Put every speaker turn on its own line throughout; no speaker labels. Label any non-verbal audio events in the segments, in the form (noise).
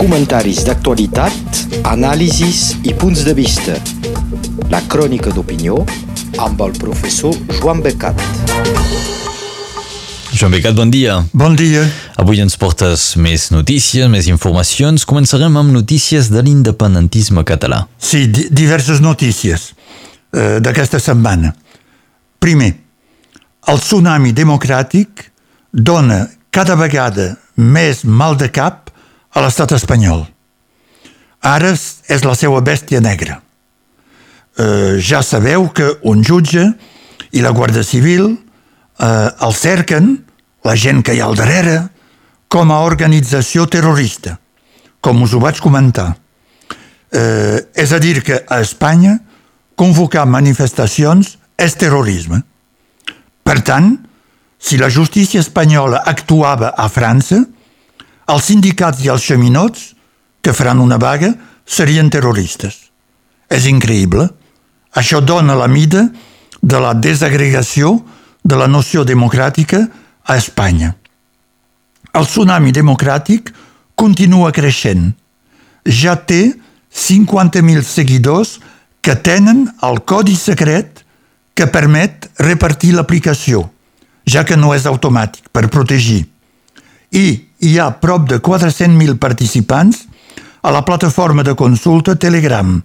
Comentaris d'actualitat, anàlisis i punts de vista. La crònica d'opinió amb el professor Joan Becat.
Joan Becat, bon dia.
Bon dia.
Avui ens portes més notícies, més informacions. Començarem amb notícies de l'independentisme català.
Sí, di diverses notícies eh, d'aquesta setmana. Primer, el tsunami democràtic dona cada vegada més mal de cap a l'estat espanyol. Ara és la seva bèstia negra. Eh, ja sabeu que un jutge i la Guàrdia Civil eh, el cerquen, la gent que hi ha al darrere, com a organització terrorista, com us ho vaig comentar. Eh, és a dir, que a Espanya convocar manifestacions és terrorisme. Per tant, si la justícia espanyola actuava a França, els sindicats i els xaminots que faran una vaga serien terroristes. És increïble. Això dona la mida de la desagregació de la noció democràtica a Espanya. El tsunami democràtic continua creixent. Ja té 50.000 seguidors que tenen el codi secret que permet repartir l'aplicació, ja que no és automàtic, per protegir. I hi ha prop de 400.000 participants a la plataforma de consulta Telegram,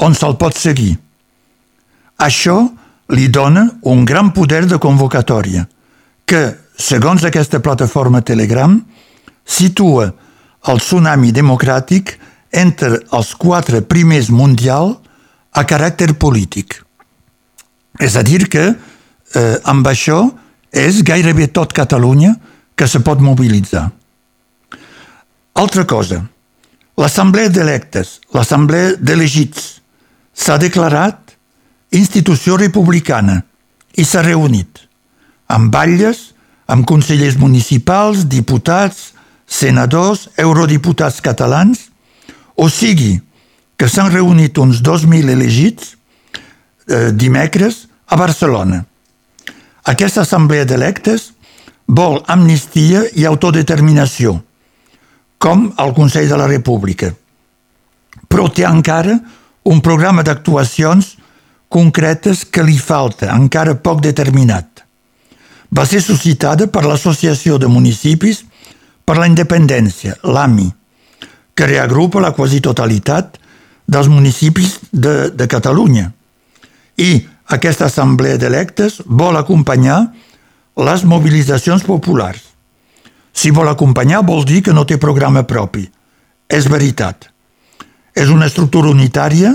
on se'l pot seguir. Això li dona un gran poder de convocatòria, que, segons aquesta plataforma Telegram, situa el tsunami democràtic entre els quatre primers mundial a caràcter polític. És a dir que eh, amb això és gairebé tot Catalunya que se pot mobilitzar. Altra cosa, l'Assemblea d'Electes, l'Assemblea d'Elegits, s'ha declarat institució republicana i s'ha reunit amb batlles, amb consellers municipals, diputats, senadors, eurodiputats catalans, o sigui, que s'han reunit uns 2.000 elegits eh, dimecres a Barcelona. Aquesta assemblea d'electes vol amnistia i autodeterminació, com el Consell de la República. Però té encara un programa d'actuacions concretes que li falta, encara poc determinat. Va ser suscitada per l'Associació de Municipis per la Independència, l'AMI, que reagrupa la quasi totalitat dels municipis de, de Catalunya. I aquesta assemblea d'electes vol acompanyar les mobilitzacions populars. Si vol acompanyar vol dir que no té programa propi. És veritat. És una estructura unitària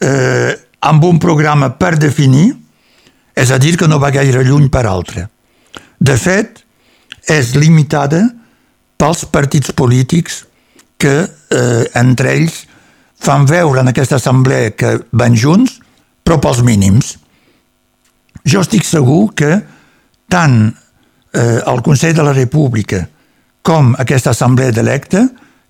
eh, amb un programa per definir, és a dir, que no va gaire lluny per altre. De fet, és limitada pels partits polítics que eh, entre ells fan veure en aquesta assemblea que van junts, però pels mínims. Jo estic segur que tant eh, el Consell de la República com aquesta assemblea d'electe,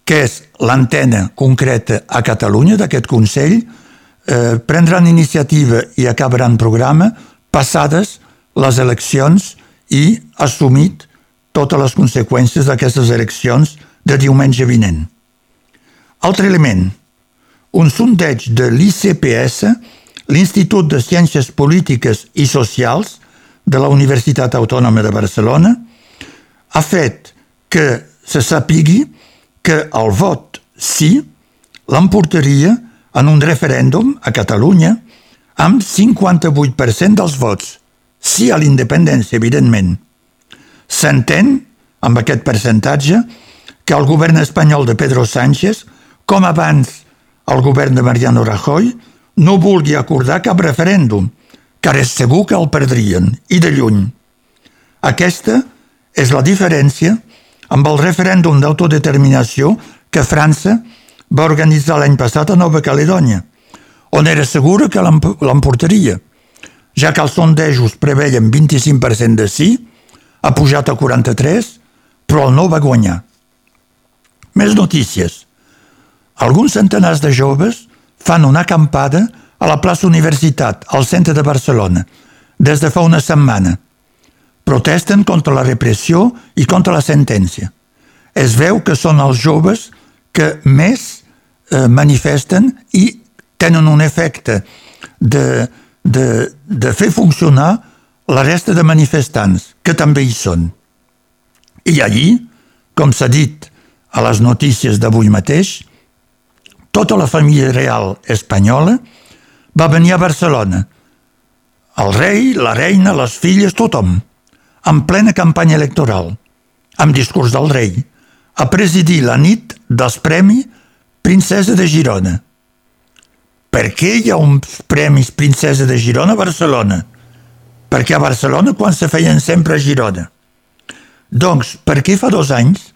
que és l'antena concreta a Catalunya d'aquest Consell, eh, prendran iniciativa i acabaran programa passades les eleccions i assumit totes les conseqüències d'aquestes eleccions de diumenge vinent. Altre element, un sondeig de l'ICPS, l'Institut de Ciències Polítiques i Socials, de la Universitat Autònoma de Barcelona ha fet que se sapigui que el vot sí l'emportaria en un referèndum a Catalunya amb 58% dels vots. Sí a l'independència, evidentment. S'entén, amb aquest percentatge, que el govern espanyol de Pedro Sánchez, com abans el govern de Mariano Rajoy, no vulgui acordar cap referèndum, car és segur que el perdrien, i de lluny. Aquesta és la diferència amb el referèndum d'autodeterminació que França va organitzar l'any passat a Nova Caledònia, on era segura que l'emportaria, ja que els sondejos preveien 25% de sí, ha pujat a 43, però el no va guanyar. Més notícies. Alguns centenars de joves fan una acampada a la plaça Universitat, al centre de Barcelona, des de fa una setmana. Protesten contra la repressió i contra la sentència. es veu que són els joves que més eh, manifesten i tenen un efecte de, de, de fer funcionar la resta de manifestants, que també hi són. I allí, com s'ha dit a les notícies d'avui mateix, tota la família real espanyola va venir a Barcelona. El rei, la reina, les filles, tothom, en plena campanya electoral, amb discurs del rei, a presidir la nit dels Premis Princesa de Girona. Per què hi ha uns Premis Princesa de Girona a Barcelona? Perquè a Barcelona quan se feien sempre a Girona. Doncs, per què fa dos anys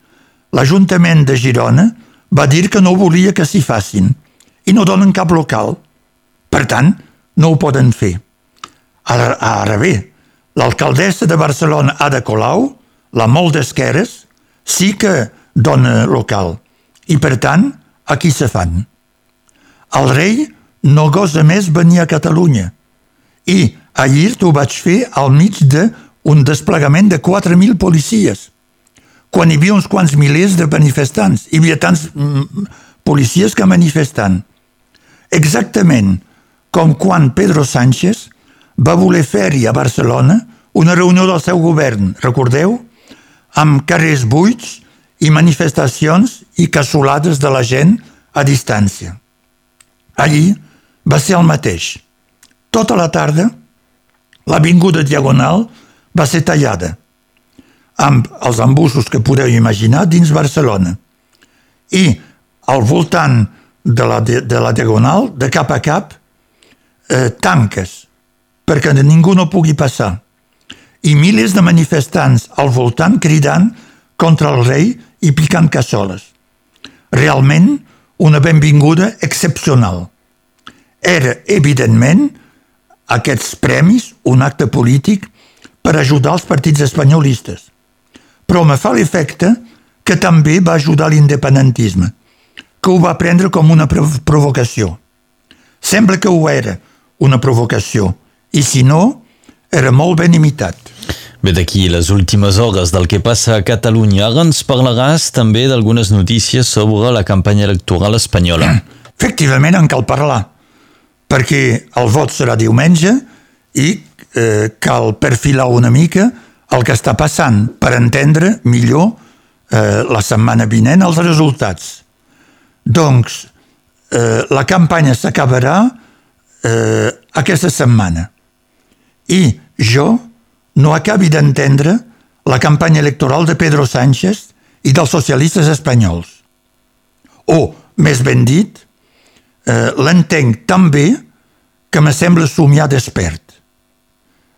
l'Ajuntament de Girona va dir que no volia que s'hi facin i no donen cap local. Per tant, no ho poden fer. Ara, ara bé, l'alcaldessa de Barcelona, Ada Colau, la molt d'esqueres, sí que dona local i, per tant, aquí se fan. El rei no gosa més venir a Catalunya i ahir t'ho vaig fer al mig d'un desplegament de 4.000 policies quan hi havia uns quants milers de manifestants. Hi havia tants mm, policies que manifestant. Exactament com quan Pedro Sánchez va voler fer-hi a Barcelona una reunió del seu govern, recordeu? Amb carrers buits i manifestacions i cassolades de la gent a distància. Allí va ser el mateix. Tota la tarda, l'avinguda Diagonal va ser tallada amb els embussos que podeu imaginar dins Barcelona. I al voltant de la, de, la diagonal, de cap a cap, eh, tanques, perquè ningú no pugui passar. I milers de manifestants al voltant cridant contra el rei i picant cassoles. Realment, una benvinguda excepcional. Era, evidentment, aquests premis un acte polític per ajudar els partits espanyolistes però me fa l'efecte que també va ajudar l'independentisme, que ho va prendre com una provocació. Sembla que ho era, una provocació, i si no, era molt ben imitat.
Bé, d'aquí les últimes hores del que passa a Catalunya. Ara ens parlaràs també d'algunes notícies sobre la campanya electoral espanyola. (clears throat)
Efectivament, en cal parlar, perquè el vot serà diumenge i eh, cal perfilar una mica el que està passant per entendre millor eh, la setmana vinent els resultats. Doncs eh, la campanya s'acabarà eh, aquesta setmana i jo no acabi d'entendre la campanya electoral de Pedro Sánchez i dels socialistes espanyols. O, més ben dit, eh, l'entenc tan bé que me sembla somiar despert.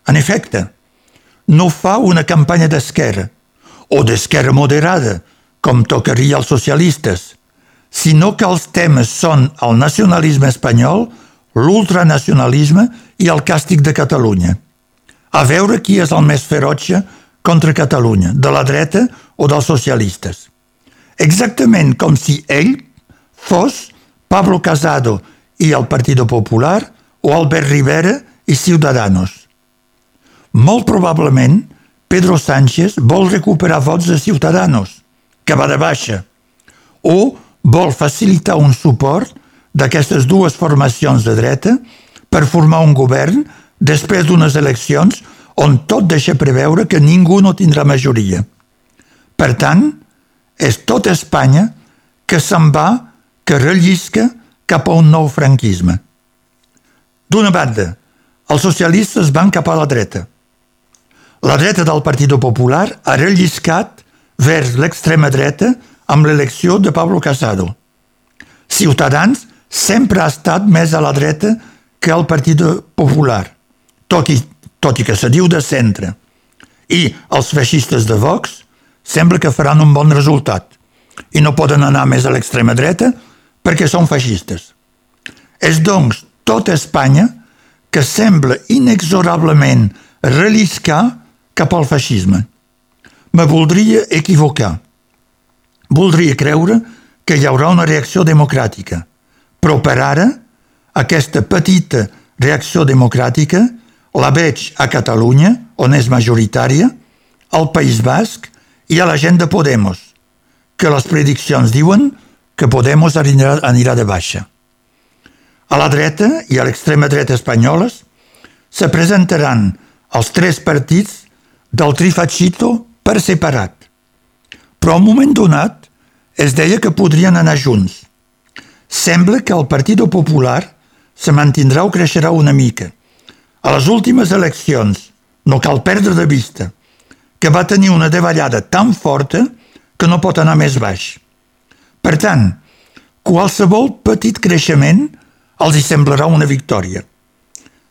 En efecte, no fa una campanya d'esquerra o d'esquerra moderada, com tocaria als socialistes, sinó que els temes són el nacionalisme espanyol, l'ultranacionalisme i el càstig de Catalunya. A veure qui és el més ferotge contra Catalunya, de la dreta o dels socialistes. Exactament com si ell fos Pablo Casado i el Partido Popular o Albert Rivera i Ciudadanos. Molt probablement, Pedro Sánchez vol recuperar vots de Ciutadanos, que va de baixa, o vol facilitar un suport d'aquestes dues formacions de dreta per formar un govern després d'unes eleccions on tot deixa preveure que ningú no tindrà majoria. Per tant, és tot Espanya que se'n va, que rellisca cap a un nou franquisme. D'una banda, els socialistes van cap a la dreta – la dreta del Partit Popular ha relliscat vers l'extrema dreta amb l'elecció de Pablo Casado. Ciutadans sempre ha estat més a la dreta que el Partit Popular, tot i, tot i que se diu de centre. I els feixistes de Vox sembla que faran un bon resultat i no poden anar més a l'extrema dreta perquè són feixistes. És doncs tota Espanya que sembla inexorablement relliscar cap al feixisme. Me voldria equivocar. Voldria creure que hi haurà una reacció democràtica, però per ara aquesta petita reacció democràtica la veig a Catalunya, on és majoritària, al País Basc i a la gent de Podemos, que les prediccions diuen que Podemos anirà, anirà de baixa. A la dreta i a l'extrema dreta espanyoles se presentaran els tres partits del trifachito per separat. Però a un moment donat es deia que podrien anar junts. Sembla que el Partit Popular se mantindrà o creixerà una mica. A les últimes eleccions, no cal perdre de vista, que va tenir una davallada tan forta que no pot anar més baix. Per tant, qualsevol petit creixement els hi semblarà una victòria.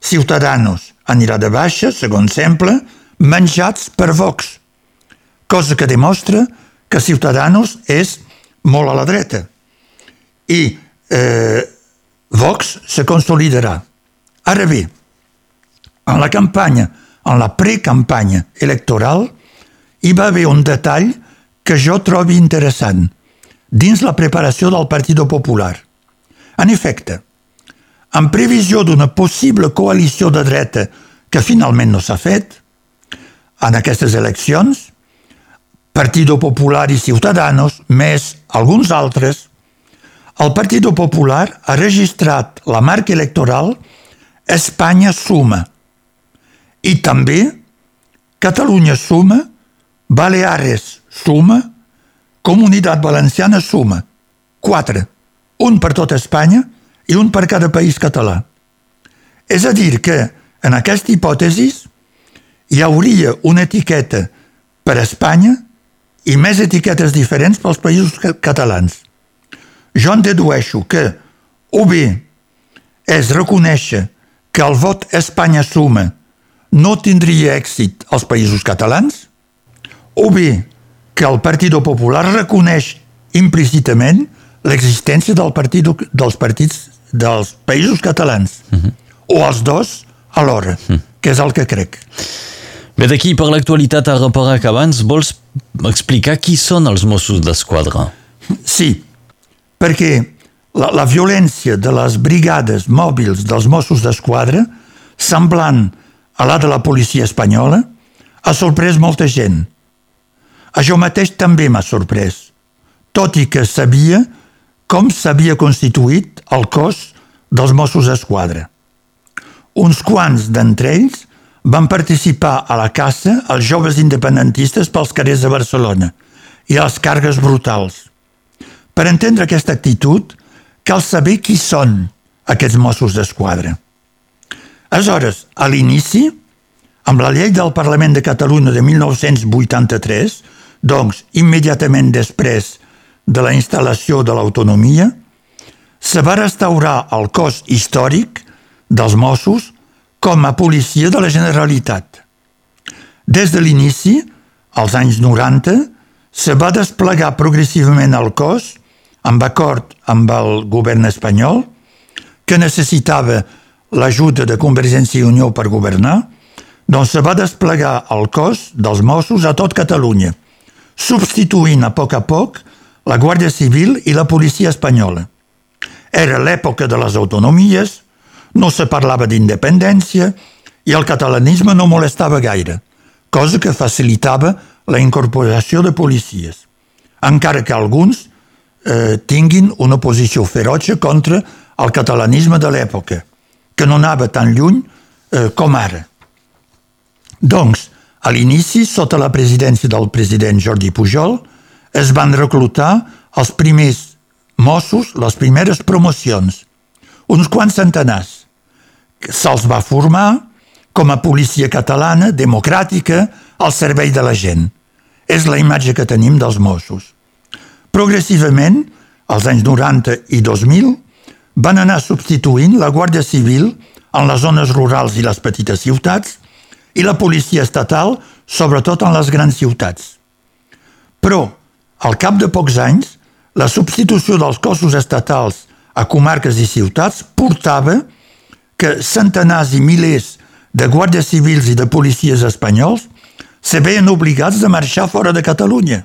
Ciutadanos anirà de baixa, segons sembla, menjats per Vox, cosa que demostra que Ciutadanos és molt a la dreta. I eh, Vox se consolidarà. Ara bé, en la campanya, en la precampanya electoral, hi va haver un detall que jo trobi interessant dins la preparació del Partit Popular. En efecte, en previsió d'una possible coalició de dreta que finalment no s'ha fet, en aquestes eleccions, Partit Popular i Ciutadanos, més alguns altres, el Partit Popular ha registrat la marca electoral Espanya suma i també Catalunya suma, Baleares suma, Comunitat Valenciana suma. Quatre. Un per tot Espanya i un per cada país català. És a dir que, en aquesta hipòtesi, hi hauria una etiqueta per a Espanya i més etiquetes diferents pels països catalans. Jo en dedueixo que o bé és reconèixer que el vot Espanya suma no tindria èxit als països catalans, o bé que el Partit Popular reconeix implícitament l'existència del partit, dels partits dels països catalans, uh mhm. -huh. o els dos alhora, uh mhm. -huh. Que és el que crec.
Bé, d'aquí per l'actualitat a reparar que abans, vols explicar qui són els Mossos d'Esquadra?
Sí, perquè la, la violència de les brigades mòbils dels Mossos d'Esquadra, semblant a la de la policia espanyola, ha sorprès molta gent. Això mateix també m'ha sorprès, tot i que sabia com s'havia constituït el cos dels Mossos d'Esquadra. Uns quants d'entre ells van participar a la caça als joves independentistes pels carrers de Barcelona i a les cargues brutals. Per entendre aquesta actitud, cal saber qui són aquests Mossos d'Esquadra. Aleshores, a l'inici, amb la llei del Parlament de Catalunya de 1983, doncs immediatament després de la instal·lació de l'autonomia, se va restaurar el cos històric dels Mossos com a policia de la Generalitat. Des de l'inici, als anys 90, se va desplegar progressivament el cos, amb acord amb el govern espanyol, que necessitava l'ajuda de Convergència i Unió per governar, doncs se va desplegar el cos dels Mossos a tot Catalunya, substituint a poc a poc la Guàrdia Civil i la policia espanyola. Era l'època de les autonomies, no se parlava d'independència i el catalanisme no molestava gaire, cosa que facilitava la incorporació de policies, encara que alguns eh, tinguin una posició ferotge contra el catalanisme de l'època, que no anava tan lluny eh, com ara. Doncs, a l'inici, sota la presidència del president Jordi Pujol, es van reclutar els primers Mossos, les primeres promocions, uns quants centenars. Se'ls va formar com a policia catalana, democràtica, al servei de la gent. És la imatge que tenim dels Mossos. Progressivament, als anys 90 i 2000, van anar substituint la Guàrdia Civil en les zones rurals i les petites ciutats i la policia estatal, sobretot en les grans ciutats. Però al cap de pocs anys, la substitució dels cossos estatals a comarques i ciutats portava que centenars i milers de guàrdies civils i de policies espanyols se veien obligats a marxar fora de Catalunya.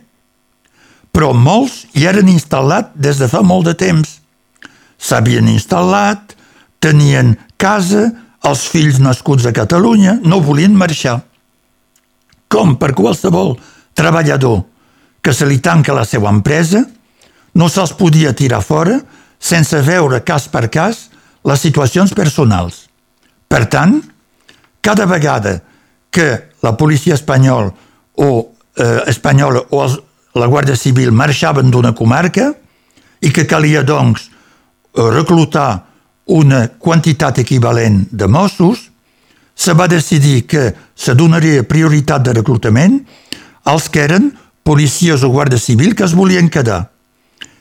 Però molts hi eren instal·lats des de fa molt de temps. S'havien instal·lat, tenien casa, els fills nascuts a Catalunya no volien marxar. Com per qualsevol treballador que se li tanca la seva empresa, no se'ls podia tirar fora sense veure cas per cas les situacions personals. Per tant, cada vegada que la policia espanyol o eh, espanyola o els, la Guàrdia Civil marxaven d'una comarca i que calia, doncs, eh, reclutar una quantitat equivalent de Mossos, se va decidir que se donaria prioritat de reclutament als que eren policies o guàrdia civil que es volien quedar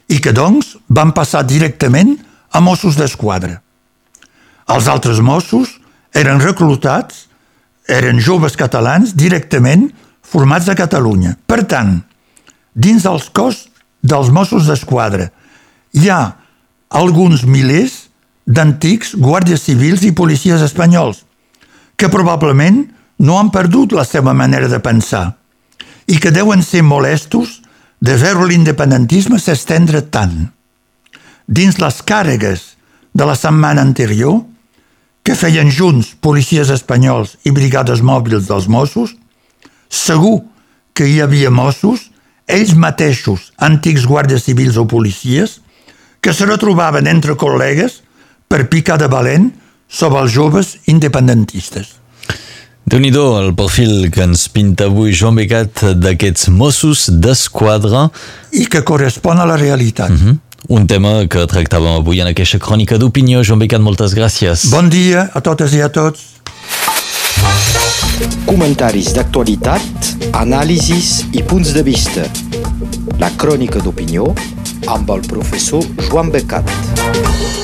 i que, doncs, van passar directament a Mossos d'Esquadra. Els altres Mossos eren reclutats, eren joves catalans directament formats a Catalunya. Per tant, dins els cos dels Mossos d'Esquadra hi ha alguns milers d'antics guàrdies civils i policies espanyols que probablement no han perdut la seva manera de pensar i que deuen ser molestos de veure l'independentisme s'estendre tant. Dins les càrregues de la setmana anterior, que feien junts policies espanyols i brigades mòbils dels Mossos, segur que hi havia Mossos, ells mateixos, antics guàrdies civils o policies, que se retrobaven entre col·legues per picar de valent sobre els joves independentistes.
déu nhi el perfil que ens pinta avui Joan Becat d'aquests Mossos d'Esquadra.
I que correspon a la realitat. Uh
mhm. -huh. Un tema que tractàvem avui en aquesta crònica d'opinió. Joan Becat, moltes gràcies.
Bon dia a totes i a tots.
Comentaris d'actualitat, anàlisis i punts de vista. La crònica d'opinió amb el professor Joan Becat.